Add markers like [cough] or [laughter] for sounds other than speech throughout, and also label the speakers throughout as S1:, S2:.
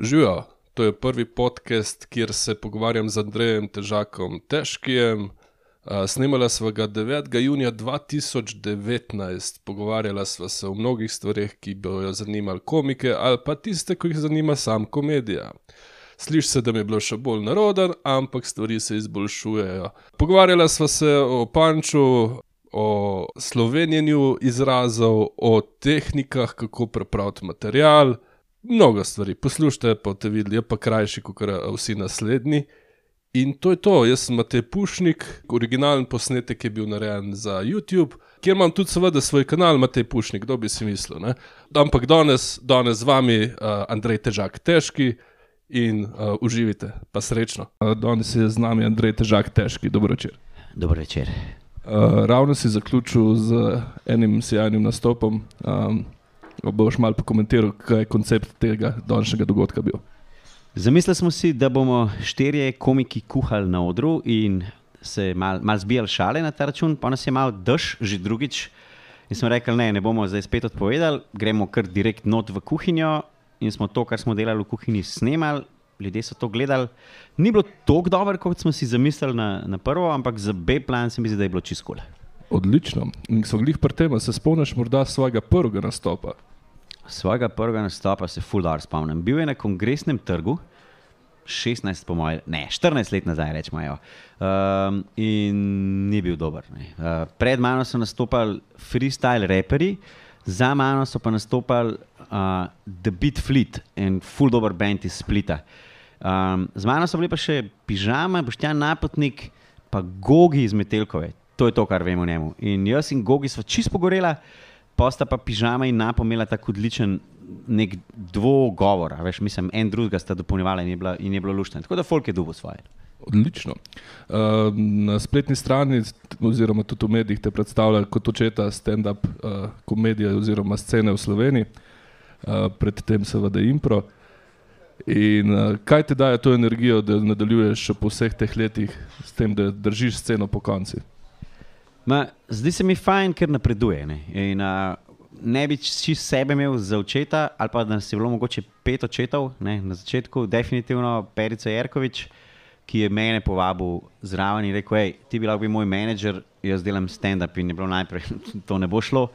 S1: Živijo, to je prvi podcast, kjer se pogovarjam z Andrejem Težakom Težkijem. Snemala sva ga 9. junija 2019, pogovarjala sva se o mnogih stvarih, ki bojo zanimali komike ali pa tiste, ki jih zanima sam komedija. Sliši se, da mi je bilo še bolj naroden, ampak stvari se izboljšujejo. Pogovarjala sva se o panču, o slovenjenju izrazov, o tehnikah, kako prepraviti material mnogo stvari. Poslušajte, pa te videli, je pa krajši kot vsi naslednji. In to je to, jaz sem Matej Pušnik, originalen posnetek je bil narejen za YouTube, kjer imam tudi seveda svoj kanal Matej Pušnik, kdo bi si mislil. Ne? Ampak danes, danes z vami uh, Andrej Težak Težki in uh, uživite, pa srečno. Uh, danes je z nami Andrej Težak Težki, dobro večer.
S2: Dobro večer.
S1: Uh, ravno si zaključil z enim sjajnim nastopom. Um, boš malo pokomentiral, kaj je koncept tega današnjega dogodka bil.
S2: Zamislili smo si, da bomo štirje komiki kuhali na odru in se malo mal zbijali šale na ta račun, pa nas je malo dež, že drugič. In smo rekli, ne, ne bomo zdaj spet odpovedali, gremo kar direkt not v kuhinjo. In smo to, kar smo delali v kuhinji, snemali, ljudje so to gledali. Ni bilo tako dobro, kot smo si zamislili na, na prvo, ampak za B-plan se mi zdi, da je bilo čisto.
S1: Odlično. In so glih pri tem, se spomniš morda svojega prvega nastopa?
S2: Svojega prvega nastopa se fuldar spomnim. Bil je na kongresnem trgu, 16, po mojem, ne, 14 let nazaj, rečemo. Um, in ni bil dober. Uh, pred mano so nastopali freestyle raperi, za mano so pa nastopali uh, The Beat Fleet in full dober band iz Splita. Um, z mano so bili pa še pižama, boštjan napotnik, pa gogi iz Metelkove. To je to, kar vemo o njemu. In jaz in gogi smo čisto pogoreli posta pa pižama in napomela tako odličen nek dvogovor. Veš, mislim, en drugega sta dopolnjevala in je, bila, in je bilo luštno. Tako da folk je dubo svoje.
S1: Odlično. Uh, na spletni strani, oziroma tudi v medijih, te predstavlja kot očeta stand-up uh, komedije oziroma scene v Sloveniji, uh, predtem seveda impro. In uh, kaj ti daje to energijo, da nadaljuješ po vseh teh letih s tem, da držiš sceno po konci?
S2: Ma, zdi se mi fajn, ker napreduje. Ne, In, uh, ne bi čisto sebe imel za očeta, ali pa da nas je bilo mogoče pet očetov. Ne, na začetku, definitivno Perica Jerkovič, ki je mene povabil zraven in rekel: hej, ti bi lahko bil moj menedžer, jaz delam stand-up in je bilo najprej, [laughs] to ne bo šlo.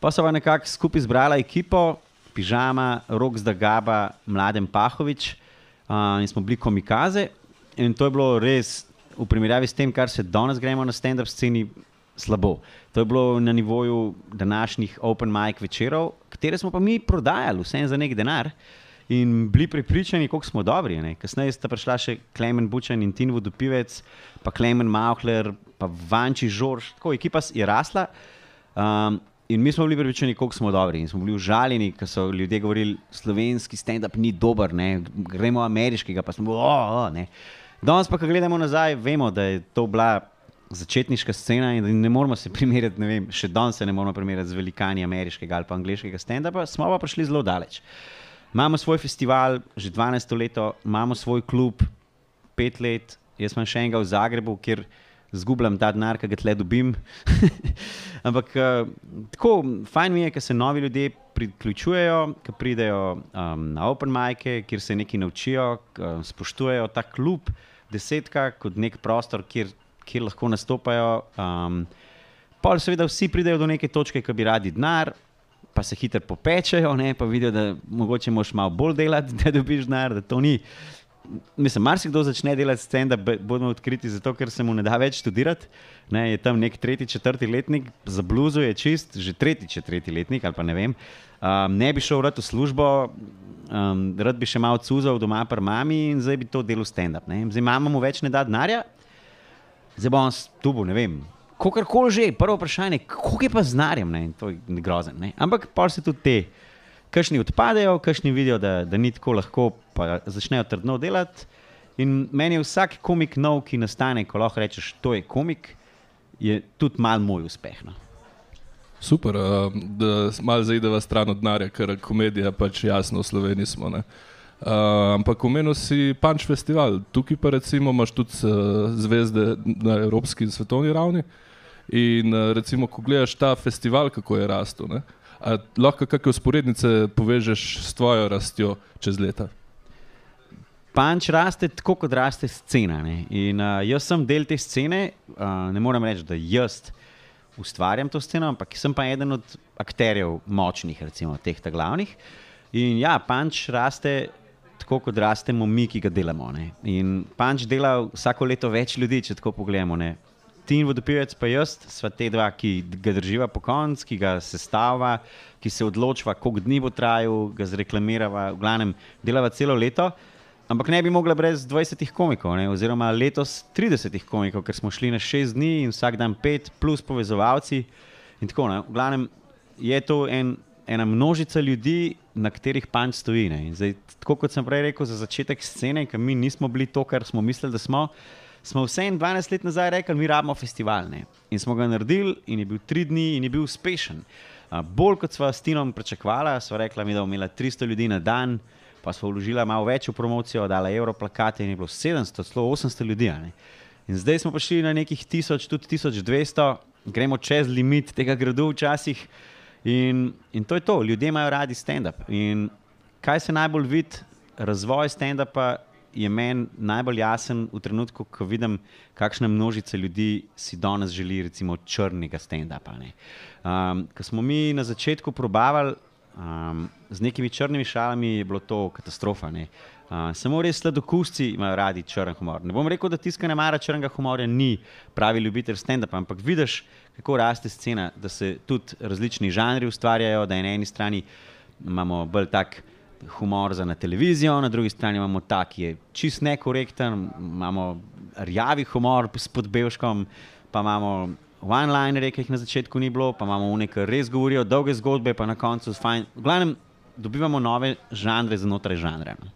S2: Pa so pa nekako skupaj zbrala ekipo, pižama, rok zdaj Gaba, mladen Pahovič uh, in smo bili komikaze. In to je bilo res v primerjavi s tem, kar se danes gremo na stand-up sceni slabo. To je bilo na nivoju današnjih Open Mic večerov, katere smo pa mi prodajali, vse za nek denar. In bili pripričani, koliko smo dobri. Ne? Kasneje sta prišla še Klemen Bučan in Tin Vodopivec, pa Klemen Mauhler, pa Vanči Žorž, tako ekipa je rasla. Um, in mi smo bili pripričani, koliko smo dobri. In smo bili užaljeni, ker so ljudje govorili, slovenski stand-up ni dober, ne? gremo ameriškega, pa smo bili, oh, oh, ne. Danes pa, ko gledamo nazaj, vemo, da je to bila začetniška scena in ne moramo se primerjati, ne vem, še danes se ne moramo primerjati z velikani ameriškega ali pa angliškega stand-upa, smo pa prišli zelo daleč. Imamo svoj festival, že 12 let, imamo svoj klub, 5 let, jaz sem še enega v Zagrebu, kjer zgubljam ta denar, ki ga tle dobim. [laughs] Ampak uh, tako, fajn mi je, ker se novi ljudje priključujejo, ki pridejo um, na Open Mike, kjer se nekaj naučijo, uh, spoštujejo ta klub, desetka kot nek prostor, kjer kjer lahko nastopajo. Um, pa seveda vsi pridejo do neke točke, ki bi radi denar, pa se hitro popečejo, ne, pa vidijo, da mogoče moš malo bolj delati, [laughs] da dobiš denar, da to ni. Mislim, marsikdo začne delati scen, da bomo odkriti, zato ker se mu ne da več študirati. Ne, je tam nek tretji, četrti letnik, za bluzo je čist, že tretji, četrti letnik ali pa ne vem. Um, ne bi šel v službo, um, rad bi še malo cuzal doma, pa mami in zdaj bi to delal stand-up. Zdaj imamo mu več ne da denarja, zdaj bom tu, ne vem. Kakorkoli že, prvo vprašanje, kako je pa z narjem, ne? to je grozen. Ne? Ampak pa se tudi te, kašni odpadejo, kašni vidijo, da, da ni tako lahko, pa začnejo trdno delati. In meni je vsak komik nov, ki nastane, ko lahko rečeš, to je komik, je tudi mal moj uspeh. No?
S1: Super, uh, da malo zaideva stran od denarja, ker komedija pač jasno v Sloveniji smo. Uh, Uh, ampak omenil si Punch Festival, tukaj pa recimo imaš tudi uh, zvezde na evropski in svetovni ravni. In uh, recimo, ko gledaš ta festival, kako je rastel, lahko kakšne usporednice povežeš s tvojo rastjo čez leta.
S2: Panč raste tako, kot raste scena. Ne? In uh, jaz sem del te scene, uh, ne morem reči, da jaz ustvarjam to sceno, ampak sem pa eden od akterjev močnih, recimo teh glavnih. In ja, Panč raste tako, kot rastemo mi, ki ga delamo. Ne? In Panč dela vsako leto več ljudi, če tako pogledamo. Ne? Ti in vodopivec, pa jaz, sva te dva, ki ga drživa po koncu, ki ga sestava, ki se odločva, koliko dni bo trajal, ga zreklamirava, v glavnem delava celo leto. Ampak ne bi mogla brez 20 komikov, ne? oziroma letos 30 komikov, ker smo šli na 6 dni in vsak dan 5, plus povezovalci. In tako naprej. V glavnem je to en, ena množica ljudi, na katerih panč stoji. Zdaj, tako kot sem prej rekel, za začetek scene, ki mi nismo bili to, kar smo mislili, da smo smo vse en 12 let nazaj rekli, mi rabimo festival. Ne? In smo ga naredili, in je bil tri dni, in je bil uspešen. Uh, bolj kot smo s Tinom pričakovali, smo rekli, mi, da bomo imeli 300 ljudi na dan, pa smo vložili malo več v promocijo, dali evro plakate in je bilo 700, celo 800 ljudi. In zdaj smo prišli na nekih 1000, tudi 1200, gremo čez limit tega gradu včasih. In, in to je to, ljudje imajo radi stand-up. In kaj se najbolj vidi, razvoj stand-upa je meni najbolj jasen v trenutku, ko vidim, kakšne množice ljudi si danes želi, recimo, črnega stand-upa. Um, ko smo mi na začetku probavali um, z nekimi črnimi šalami, je bilo to katastrofa. Uh, samo res sladokusci imajo radi črn humor. Ne bom rekel, da tiskanje mara črnega humorja ni pravi ljubitelj stand-upa, ampak vidiš, kako raste scena, da se tudi različni žanri ustvarjajo, da je na eni strani imamo bolj tak humor za na televizijo, na drugi strani imamo ta, ki je čist nekorekten, imamo rjavi humor s podbevškom, pa imamo one-liner, ki jih na začetku ni bilo, pa imamo nekaj res govorijo, dolge zgodbe, pa na koncu fajn. V glavnem dobivamo nove žanre znotraj žanra. No.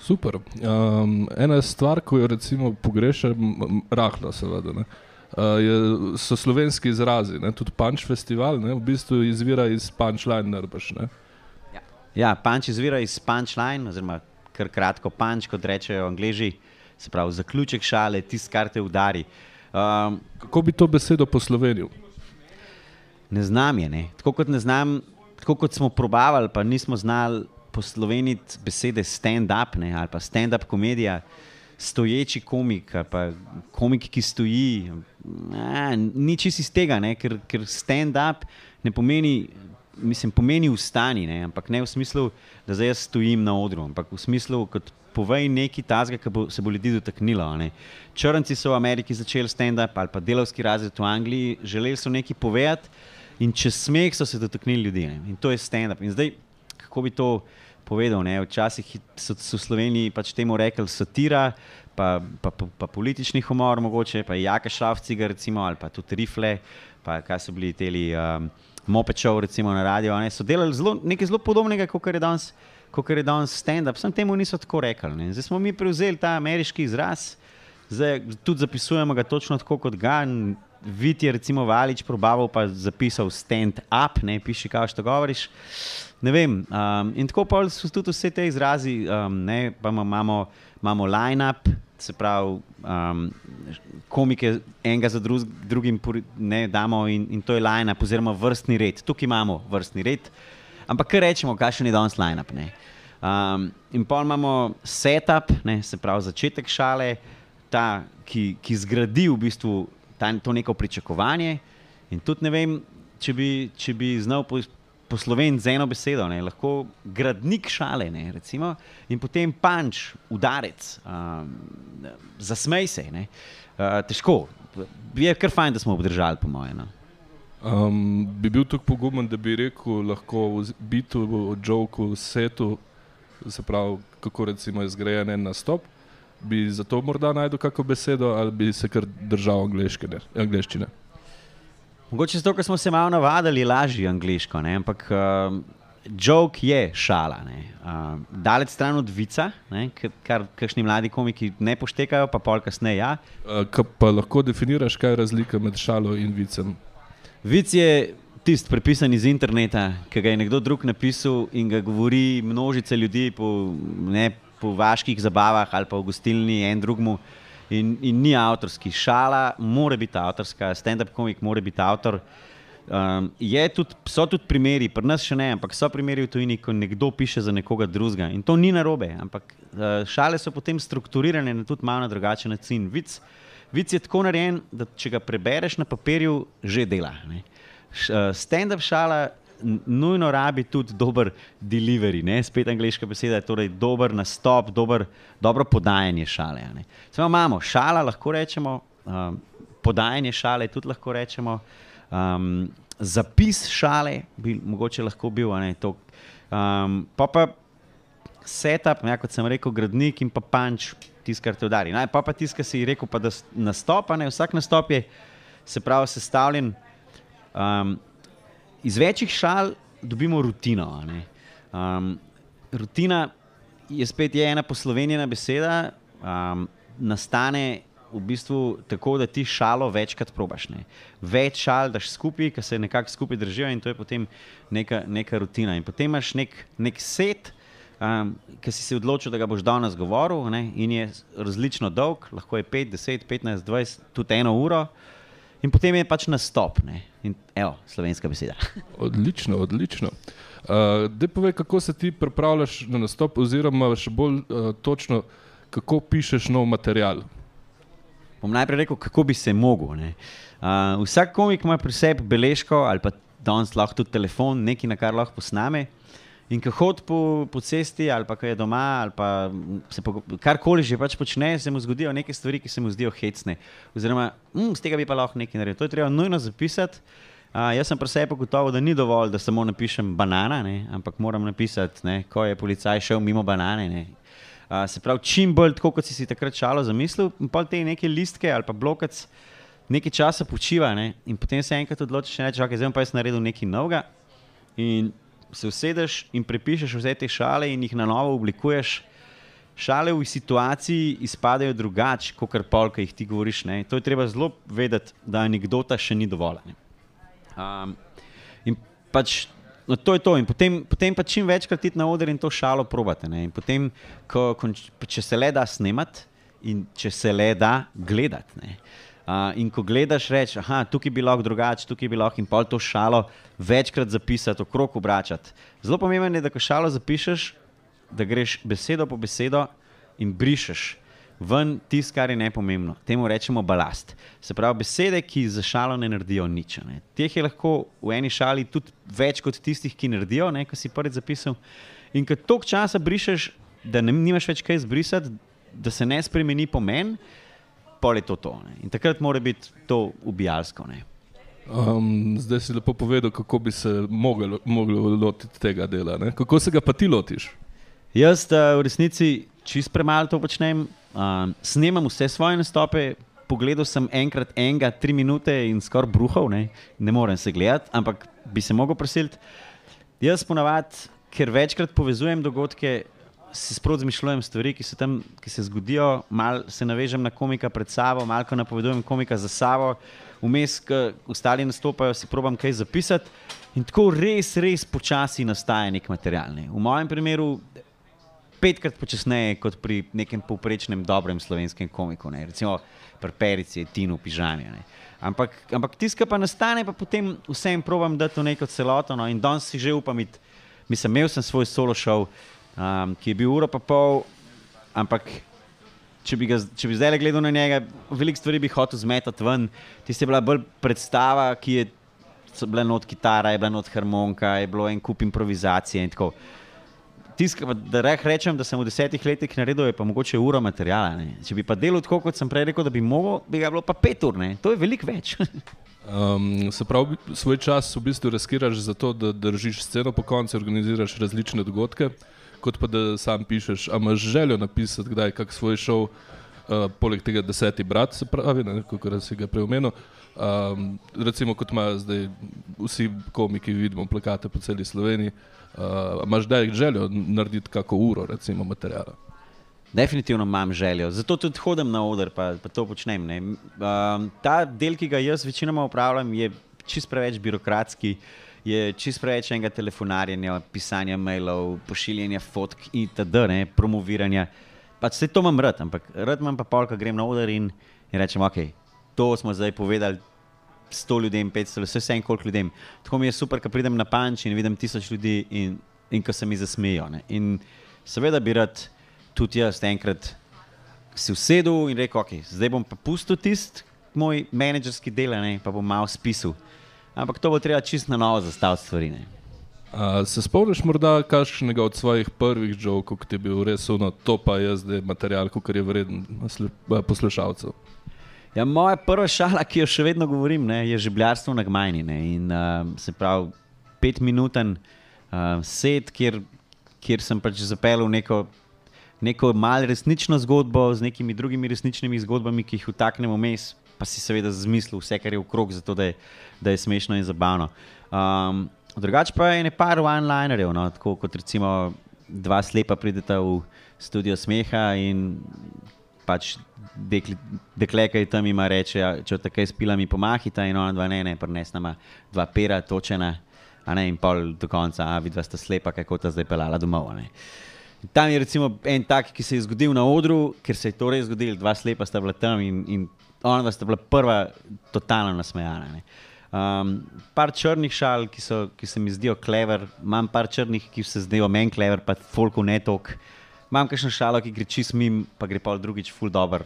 S1: Super. Um, ena stvar, ki jo recimo pogrešam, rahlo seveda. Ne? Uh, je, so slovenski izrazi, ne? tudi Punch Festival, ne? v bistvu izvira iz Punchline, nerbaš.
S2: Ja, punč izvira iz punchline, oziroma kar kratko punč, kot rečejo angliži, se pravi zaključek šale, tisti, kar te udari.
S1: Um, Kako bi to besedo poslovenil?
S2: Ne znam je. Ne. Tako, kot ne znam, tako kot smo probavali, pa nismo znali posloveniti besede stand-up ali pa stand-up komedija, stoječi komik, pa komik, ki stoji. A, ni čisto iz tega, ne, ker, ker stand-up ne pomeni mislim, pomeni ustani, ne? ampak ne v smislu, da zdaj jaz stojim na odru, ampak v smislu, kot povej nekaj tazga, ki bo, se bo ljudi dotaknilo. Ne? Črnci so v Ameriki začeli stand-up ali pa delovski razred v Angliji, želeli so nekaj povedati in čez smeh so se dotaknili ljudi. Ne? In to je stand-up. In zdaj, kako bi to povedal, ne? včasih so, so v Sloveniji pač temu rekli satira. Pa, pa, pa, pa politični humor, mogoče pa Jaka Šlavciga, recimo, ali pa tudi Rifle, pa kaj so bili ti. Um, Mopečov, recimo na radio, ne, so delali zelo, nekaj zelo podobnega, kot je danes, danes stand-up. Sam temu niso tako rekli. Ne. Zdaj smo mi prevzeli ta ameriški izraz, zdaj tudi zapisujemo ga točno tako kot ga. Vid je recimo Valič probaval, pa zapisal stand-up, ne piši, kaj što govoriš. Ne vem. Um, in tako pa so tudi vse te izrazi, um, ne, pa imamo, imamo line-up, se pravi, um, komike enega za drug, drugim ne, damo in, in to je line-up, oziroma vrstni red. Tukaj imamo vrstni red, ampak kar rečemo, kakšen je danes line-up. Um, in pa imamo setup, ne, se pravi začetek šale, ta, ki, ki zgradi v bistvu ta, to neko pričakovanje. In tudi ne vem, če bi, če bi znal posloven z eno besedo, ne, lahko gradnik šale, ne, recimo, in potem panč, udarec, um, zasmej se. Ne, uh, težko, je kar fajn, da smo obdržali, po mojem. No.
S1: Um, bi bil tako pogumen, da bi rekel, lahko biti v joku, setu, se pravi, kako recimo je zgrajen en nastop. Bi za to morda najdel kakšno besedo, ali bi se kar držal angliščine?
S2: Mogoče zato, ker smo se malo navadili lažje angliško, ne? ampak uh, joke je šala. Uh, Daleč stran od vica, ne? kar kakšni mladi komiki ne poštekajo, pa pol kasneje. Ja.
S1: Uh, pa lahko definiraš, kaj je razlika med šalo in vicem?
S2: Vic je tisti prepisan iz interneta, ki ga je nekdo drug napisal in ga govori množice ljudi po, ne, po vaških zabavah ali pa v gostilni en drugmu in, in ni avtorski. Šala mora biti avtorska, stand-up komik mora biti avtor. Um, tudi, so tudi primeri, pri nas še ne, ampak so primeri v tujini, ko nekdo piše za nekoga drugega. In to ni narobe, ampak uh, šale so potem strukturirane na tudi malo drugačen način. Vic, vic je tako narejen, da če ga prebereš na papirju, že dela. Uh, stand-up šala nujno rabi tudi dober delivery, ne? spet angliška beseda, torej dober nastop, dober, dobro podajanje šale. Samo imamo šala, lahko rečemo, um, podajanje šale tudi lahko rečemo, um, zapis šale bi mogoče lahko bil. Um, pa pa setup, ja, kot sem rekel, gradnik in pa panč, tisto, kar te udari. Naj, pa pa tisto, kar si rekel, pa da nastopa, ne? vsak nastop je se pravi sestavljen. Um, iz večjih šal dobimo rutino. Um, rutina je spet je ena poslovenjena beseda, um, nastane v bistvu tako, da ti šalo večkrat probaš. Ne. Več šal daš skupaj, ki se nekako skupaj držijo, in to je potem neka, neka rutina. In potem imaš nek, nek set. Um, ki si se odločil, da ga boš danes govoril, ne, in je različno dolg, lahko je 5, 10, 15, 20, tudi eno uro, in potem je pač nastop. Ne. In, evo, slovenska beseda. [laughs]
S1: odlično, odlično. Uh, Dej povej, kako se ti pripravljaš na nastop, oziroma še bolj uh, točno, kako pišeš nov material.
S2: Bom najprej rekel, kako bi se mogel. Uh, vsak komik ima pri sebi beležko ali pa danes lahko tudi telefon, nekaj, na kar lahko posname. In ko hodi po, po cesti, ali pa ko je doma, ali pa se karkoli že pač počne, se mu zgodijo neke stvari, ki se mu zdijo hecne. Oziroma, mm, z tega bi pa lahko nekaj naredil. To je treba nujno zapisati. Uh, jaz sem pri sebi gotovo, da ni dovolj, da samo napišem banana, ne, ampak moram napisati, ne, ko je policaj šel mimo banane. Uh, se pravi, čim bolj tako, kot si si takrat šalo zamislil, in pa te neke listke ali pa blokac nekaj časa počiva ne, in potem se enkrat odločiš, da okay, zdaj pa jaz naredil nekaj novega. In se usedeš in prepišeš vse te šale in jih na novo oblikuješ. Šale v situaciji izpadajo drugače, kot kar pol, ki jih ti govoriš. Ne? To je treba zelo vedeti, da anekdota še ni dovolj. Um, in pač, no, to je to. In potem, potem pa čim večkrat ti na oder in to šalo probate. Ne? In potem, ko, ko, če se le da snemati in če se le da gledati. Uh, in ko gledaš, rečeš, da tukaj bi lahko drugače, tukaj bi lahko in pol to šalo večkrat zapisati, okrog obračati. Zelo pomembno je, da ko šalo zapišeš, da greš besedo po besedo in brišeš ven tisto, kar je nepomembno. Temu rečemo balast. Se pravi, besede, ki za šalo ne naredijo nič. Ne. Teh je lahko v eni šali tudi več kot tistih, ki naredijo, ne, ki si prvi zapisal. In ko toliko časa brišeš, da ne, nimaš več kaj izbrisati, da se ne spremeni pomen pol je to to. Ne. In takrat mora biti to ubijalsko.
S1: Um, zdaj si lepo povedal, kako bi se lahko lotiti tega dela. Ne? Kako se ga pa ti lotiš?
S2: Jaz uh, v resnici čist premalo to počnem. Um, snemam vse svoje nastope. Pogledal sem enkrat enega, tri minute in skoraj bruhal, ne, ne morem se gledati, ampak bi se lahko preselil. Jaz ponavadi, ker večkrat povezujem dogodke, si sproti zmišljujem stvari, ki se tam ki se zgodijo, malo se navežem na komika pred sabo, malo napovedujem komika za sabo, vmes, ko ostali nastopajo, si probam kaj zapisati. In tako res, res počasi nastaja nek material. Ne. V mojem primeru, petkrat počasneje kot pri nekem povprečnem dobrem slovenskem komiku, ne. recimo pri Perici, Tinu, Pižanju. Ampak, ampak tiska pa nastane, pa potem vsem probam dati v neko celoto. No. In danes si že upam, mislim, imel sem svoj solo show um, ki je bil uro pa pol, ampak če bi, ga, če bi zdaj gledal na njega, veliko stvari bi hotel zmetati ven. Tiste je bila bolj predstava, ki je bila not kitara, je bila not harmonika, je bilo en kup improvizacije in tako. Tisk, da rečem, da sem v desetih letih naredil, je pa mogoče uro materijala. Ne. Če bi pa delal tako, kot sem prej rekel, da bi mogel, bi ga bilo pa pet ur, ne. to je veliko več. [laughs]
S1: um, se pravi, svoj čas v bistvu riskiraš za to, da držiš sceno po koncu, organiziraš različne dogodke kot pa da sam pišeš. A imaš željo napisati, kdaj kak svoj šov, uh, poleg tega deseti brat, se pravi, kako si ga preomenil. Um, recimo, kot imajo zdaj vsi komiki, vidimo plakate po celi Sloveniji. Uh, imaš zdaj željo narediti kako uro, recimo, materijala?
S2: Definitivno imam željo, zato tudi hodim na oder, pa, pa to počnem. Um, ta del, ki ga jaz večinoma upravljam, je čist preveč birokratski. Uh, je čist preveč enega telefonarjenja, pisanja mailov, pošiljanja fotk itd., ne, promoviranja. Pač vse to imam rad, ampak rad imam pa polka, grem na oder in, in rečem, ok, to smo zdaj povedali 100 ljudem, 500, vse vse en koliko ljudem. Tako mi je super, ko pridem na panč in vidim tisoč ljudi in, in ko se mi zasmejijo. Ne. In seveda bi rad tudi jaz enkrat si usedel in rekel, ok, zdaj bom pa pustil tisti moj menedžerski del, ne, pa bom malo spisal. Ampak to bo treba čist na novo zastaviti stvari. Ne.
S1: A, se spomniš morda kakšnega od svojih prvih žokov, ki ti je bil res uno, to pa je zdaj material, ki je vreden poslušalcev?
S2: Ja, moja prva šala, ki jo še vedno govorim, ne, je žebljarstvo na Gmajni. Ne, in, uh, se pravi, petminuten uh, set, kjer, kjer sem pač zapeljal neko, neko malo resnično zgodbo z nekimi drugimi resničnimi zgodbami, ki jih vtaknemo vmes, pa si seveda zmislil vse, kar je okrog, zato da je, da je smešno in zabavno. Um, drugače pa je nekaj one-linerjev, no, tako kot recimo dva slepa prideta v studio smeha in pač dekli, dekle, ki tam ima reče, ja, če tako spila mi pomahita in ona dva ne, ne, prines nama dva pera točena, ne in pol do konca, a vidva sta slepa, kako ta zdaj pelala domov. ne. Tam je recimo en tak, ki se je zgodil na odru, ker se je to res zgodilo, dva slepa sta bila tam in, in ona dva sta bila prva totalno nasmejana. Ne. Um, par črnih šal, ki, so, ki se mi zdijo klever, imam par črnih, ki se zdijo meni klever, pa folku ne tok. Imam kakšno šalo, ki gre čist mim, pa gre pa drugič ful dobr.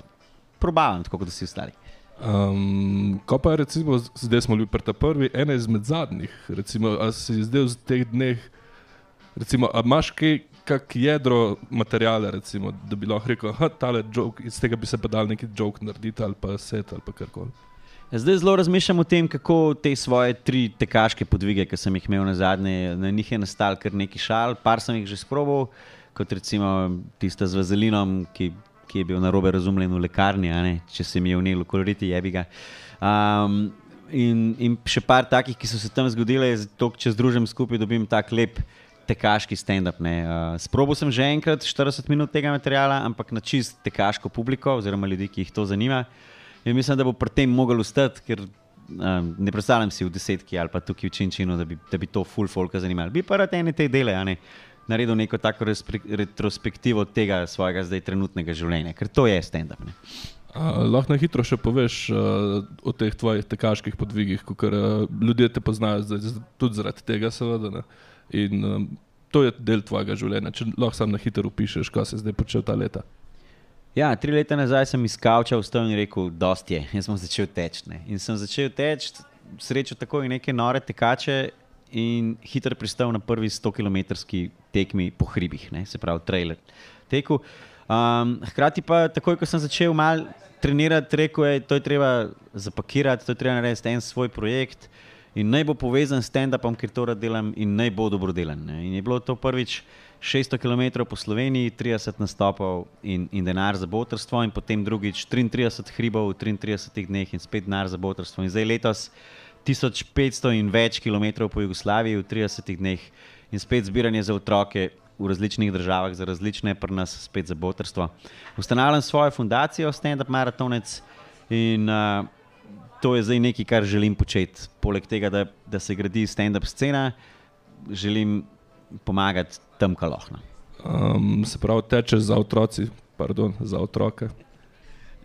S2: Probavam, tako kot vsi ostali.
S1: Um, ko pa recimo, zdaj smo bili pri prvi, ena izmed zadnjih, recimo, a si zdaj v teh dneh, recimo, a imaš kaj, kak jedro materijala, recimo, da bi lahko rekel, da iz tega bi se pa dal neki joke narediti ali pa set ali pa karkoli.
S2: Ja, Zdaj zelo razmišljam o tem, kako te svoje tri tekaške podvige, ki sem jih imel na zadnje, na njih je nastal kar nekaj šal, par sem jih že sprobal, kot recimo tista z vazelinom, ki, ki je bil na robe razumljen v lekarni, če se mi je vnel koloriti, jebi ga. Um, in, in še par takih, ki so se tam zgodile, to, če združim skupaj, dobim tak lep tekaški stand-up. Uh, Sprobal sem že enkrat 40 minut tega materiala, ampak na čist tekaško publiko, oziroma ljudi, ki jih to zanima. In mislim, da bo pri tem mogel ustati, ker um, ne predstavljam si v desetki ali pa tukaj v Činčinu, da bi, da bi to full folka zanimalo. Bi pa rad ene te dele, ne. Naredil neko tako retrospektivo tega svojega zdaj trenutnega življenja, ker to je stand-up.
S1: A, lahko na hitro še poveš uh, o teh tvojih tekaških podvigih, ker uh, ljudje te poznajo zdaj, tudi zaradi tega, seveda. Ne? In um, to je del tvojega življenja. Če lahko sam na hitro opišeš, kaj se je zdaj počel ta leta.
S2: Ja, tri leta nazaj sem iz kavča vstal in rekel, dosti je, [laughs] jaz sem začel teči. In sem začel teči, srečo tako in neke nore tekače in hitro pristal na prvi 100-kilometrski tekmi po hribih, ne, se pravi, trailer teku. Um, hkrati pa, takoj ko sem začel malo trenirati, rekel je, to je treba zapakirati, to je treba narediti en svoj projekt. In naj bo povezan s stand-upom, ker to rad delam, in naj bo dobro delan. Ne. In je bilo to prvič 600 km po Sloveniji, 30 nastopov in, in denar za botrstvo, in potem drugič 33 hribov v 33 dneh in spet denar za botrstvo. In zdaj letos 1500 in več km po Jugoslaviji v 30 dneh in spet zbiranje za otroke v različnih državah, za različne, pri nas spet za botrstvo. Ustanavljam svojo fundacijo Stand Up Marathonec in uh, to je zdaj nekaj, kar želim početi. Poleg tega, da, da se gradi stand-up scena, želim pomagati tam, kjer lahko.
S1: Um, se pravi, tečeš za otroci, pardon, za otroke.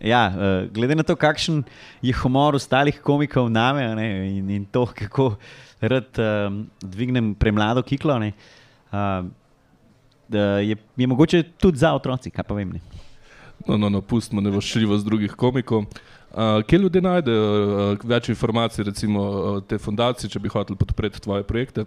S2: Ja, uh, glede na to, kakšen je humor ostalih komikov name a ne, in, in to, kako rad um, dvignem premlado kiklo, ne, uh, je, je mogoče tudi za otroci, kaj pa vem. Ne.
S1: No, no, no pustimo nevošljivost drugih komikov. Uh, kje ljudje najdejo uh, več informacij, recimo uh, te fundacije, če bi hoteli podpreti tvoje projekte?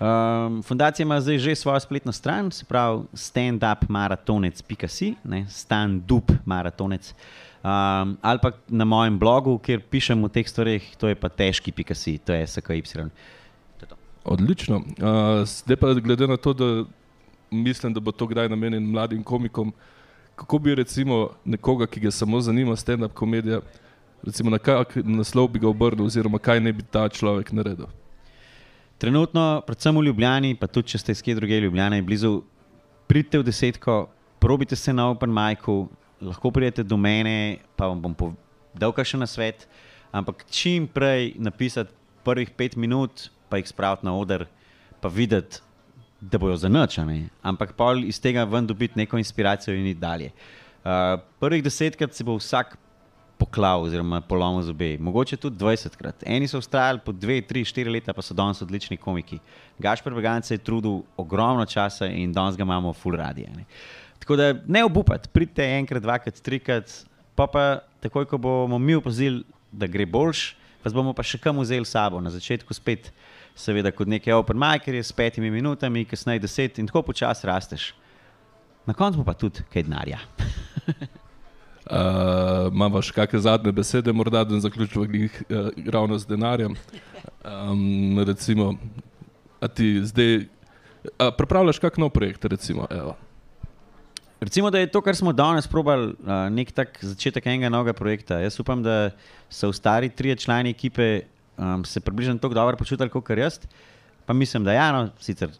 S2: Um, fundacija ima zdaj že svojo spletno stran, se pravi standupmaratonec.si, ne, standupmaratonec. Um, ali pa na mojem blogu, kjer pišem o teh stvareh, to je pa težki.si, to je SKY. To je to.
S1: Odlično. Uh, zdaj pa glede na to, da mislim, da bo to kdaj namenjen mladim komikom, kako bi recimo nekoga, ki ga samo zanima stand-up komedija, recimo na kak naslov bi ga obrnil, oziroma kaj ne bi ta človek naredil.
S2: Trenutno, predvsem v Ljubljani, pa tudi če ste iz kje druge Ljubljane, je blizu, pridite v desetko, probite se na Open Micu, lahko pridete do mene, pa vam bom dal še na svet. Ampak čim prej napisati prvih pet minut, pa jih spraviti na oder, pa videti, da bojo za noč. a ne. Ampak pol iz tega ven dobiti neko inspiracijo in dalje. Uh, prvih desetkrat se bo vsak poklav oziroma polomil zobe. Mogoče tudi 20 krat. Eni so ustrajali po 2, 3, 4 leta, pa so danes odlični komiki. Gašpr Begance je trudil ogromno časa in danes ga imamo full radi. Ne. Tako da ne obupati, pridite enkrat, dvakrat, trikrat, pa pa takoj, ko bomo mi opazili, da gre boljš, pa bomo pa še kam vzeli sabo. Na začetku spet, seveda, kot neki open micro, s petimi minutami, kasneje deset in tako počasi rasteš. Na koncu pa tudi kaj denarja. [laughs]
S1: Uh, Imamo še kakšne zadnje besede, morda da zaključimo uh, ravno z denarjem. Um, recimo, a ti zdaj a pripravljaš kak nov projekt? Recimo, evo.
S2: Recimo, da je to, kar smo danes probali, uh, nek tak začetek enega novega projekta. Jaz upam, da so v stari trije člani ekipe um, se približno tako dobro počutili kot jaz. Pa mislim, da ja, no, sicer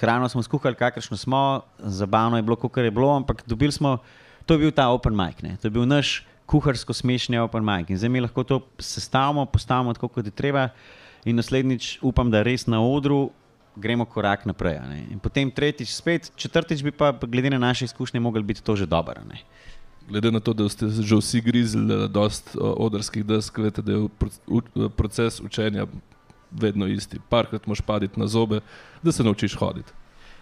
S2: hrano smo skuhali, kakršno smo, zabavno je bilo, kot je bilo, ampak dobili smo. To je bil ta open mic, ne? to je bil naš kuharsko smešni open mic. In zdaj mi lahko to sestavimo, postavimo tako, kot je treba, in naslednjič upam, da res na odru gremo korak naprej. Potem tretjič, spet, četrtič bi pa, glede na naše izkušnje, mogli biti to že dobro.
S1: Glede na to, da ste že vsi grizli dosta odrskih desk, veste, da je proces učenja vedno isti. Parkrat moš paditi na zobe, da se naučiš hoditi.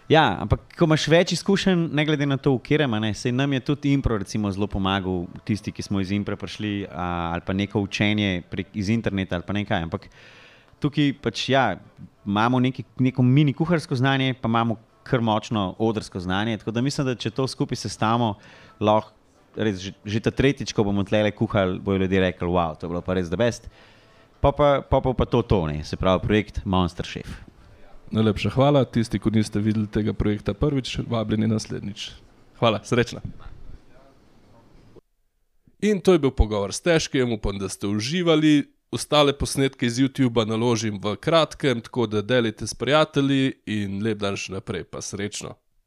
S2: Ja, ampak ko imaš več izkušenj, ne glede na to, v katerem, se nam je tudi impro recimo, zelo pomagal, tisti, ki smo iz impro prišli, a, ali pa neko učenje prek, iz interneta ali pa nekaj. Ampak tukaj pač ja imamo neki, neko mini kuharsko znanje, pa imamo kar močno odrsko znanje. Tako da mislim, da če to skupaj sestavimo, lahko res že, že ta tretjič, ko bomo tle kuhali, bojo ljudje rekli: wow, to je bilo pa res da best. Pa pa, pa, pa, pa to, to ne, se pravi projekt Monster Chef.
S1: Najlepša hvala. Tisti, ki niste videli tega projekta prvič, vabljeni naslednjič. Hvala, srečno. In to je bil pogovor s težkim, upam, da ste uživali ostale posnetke iz YouTuba naložim v kratkem, tako da delite s prijatelji in lep dan še naprej, pa srečno.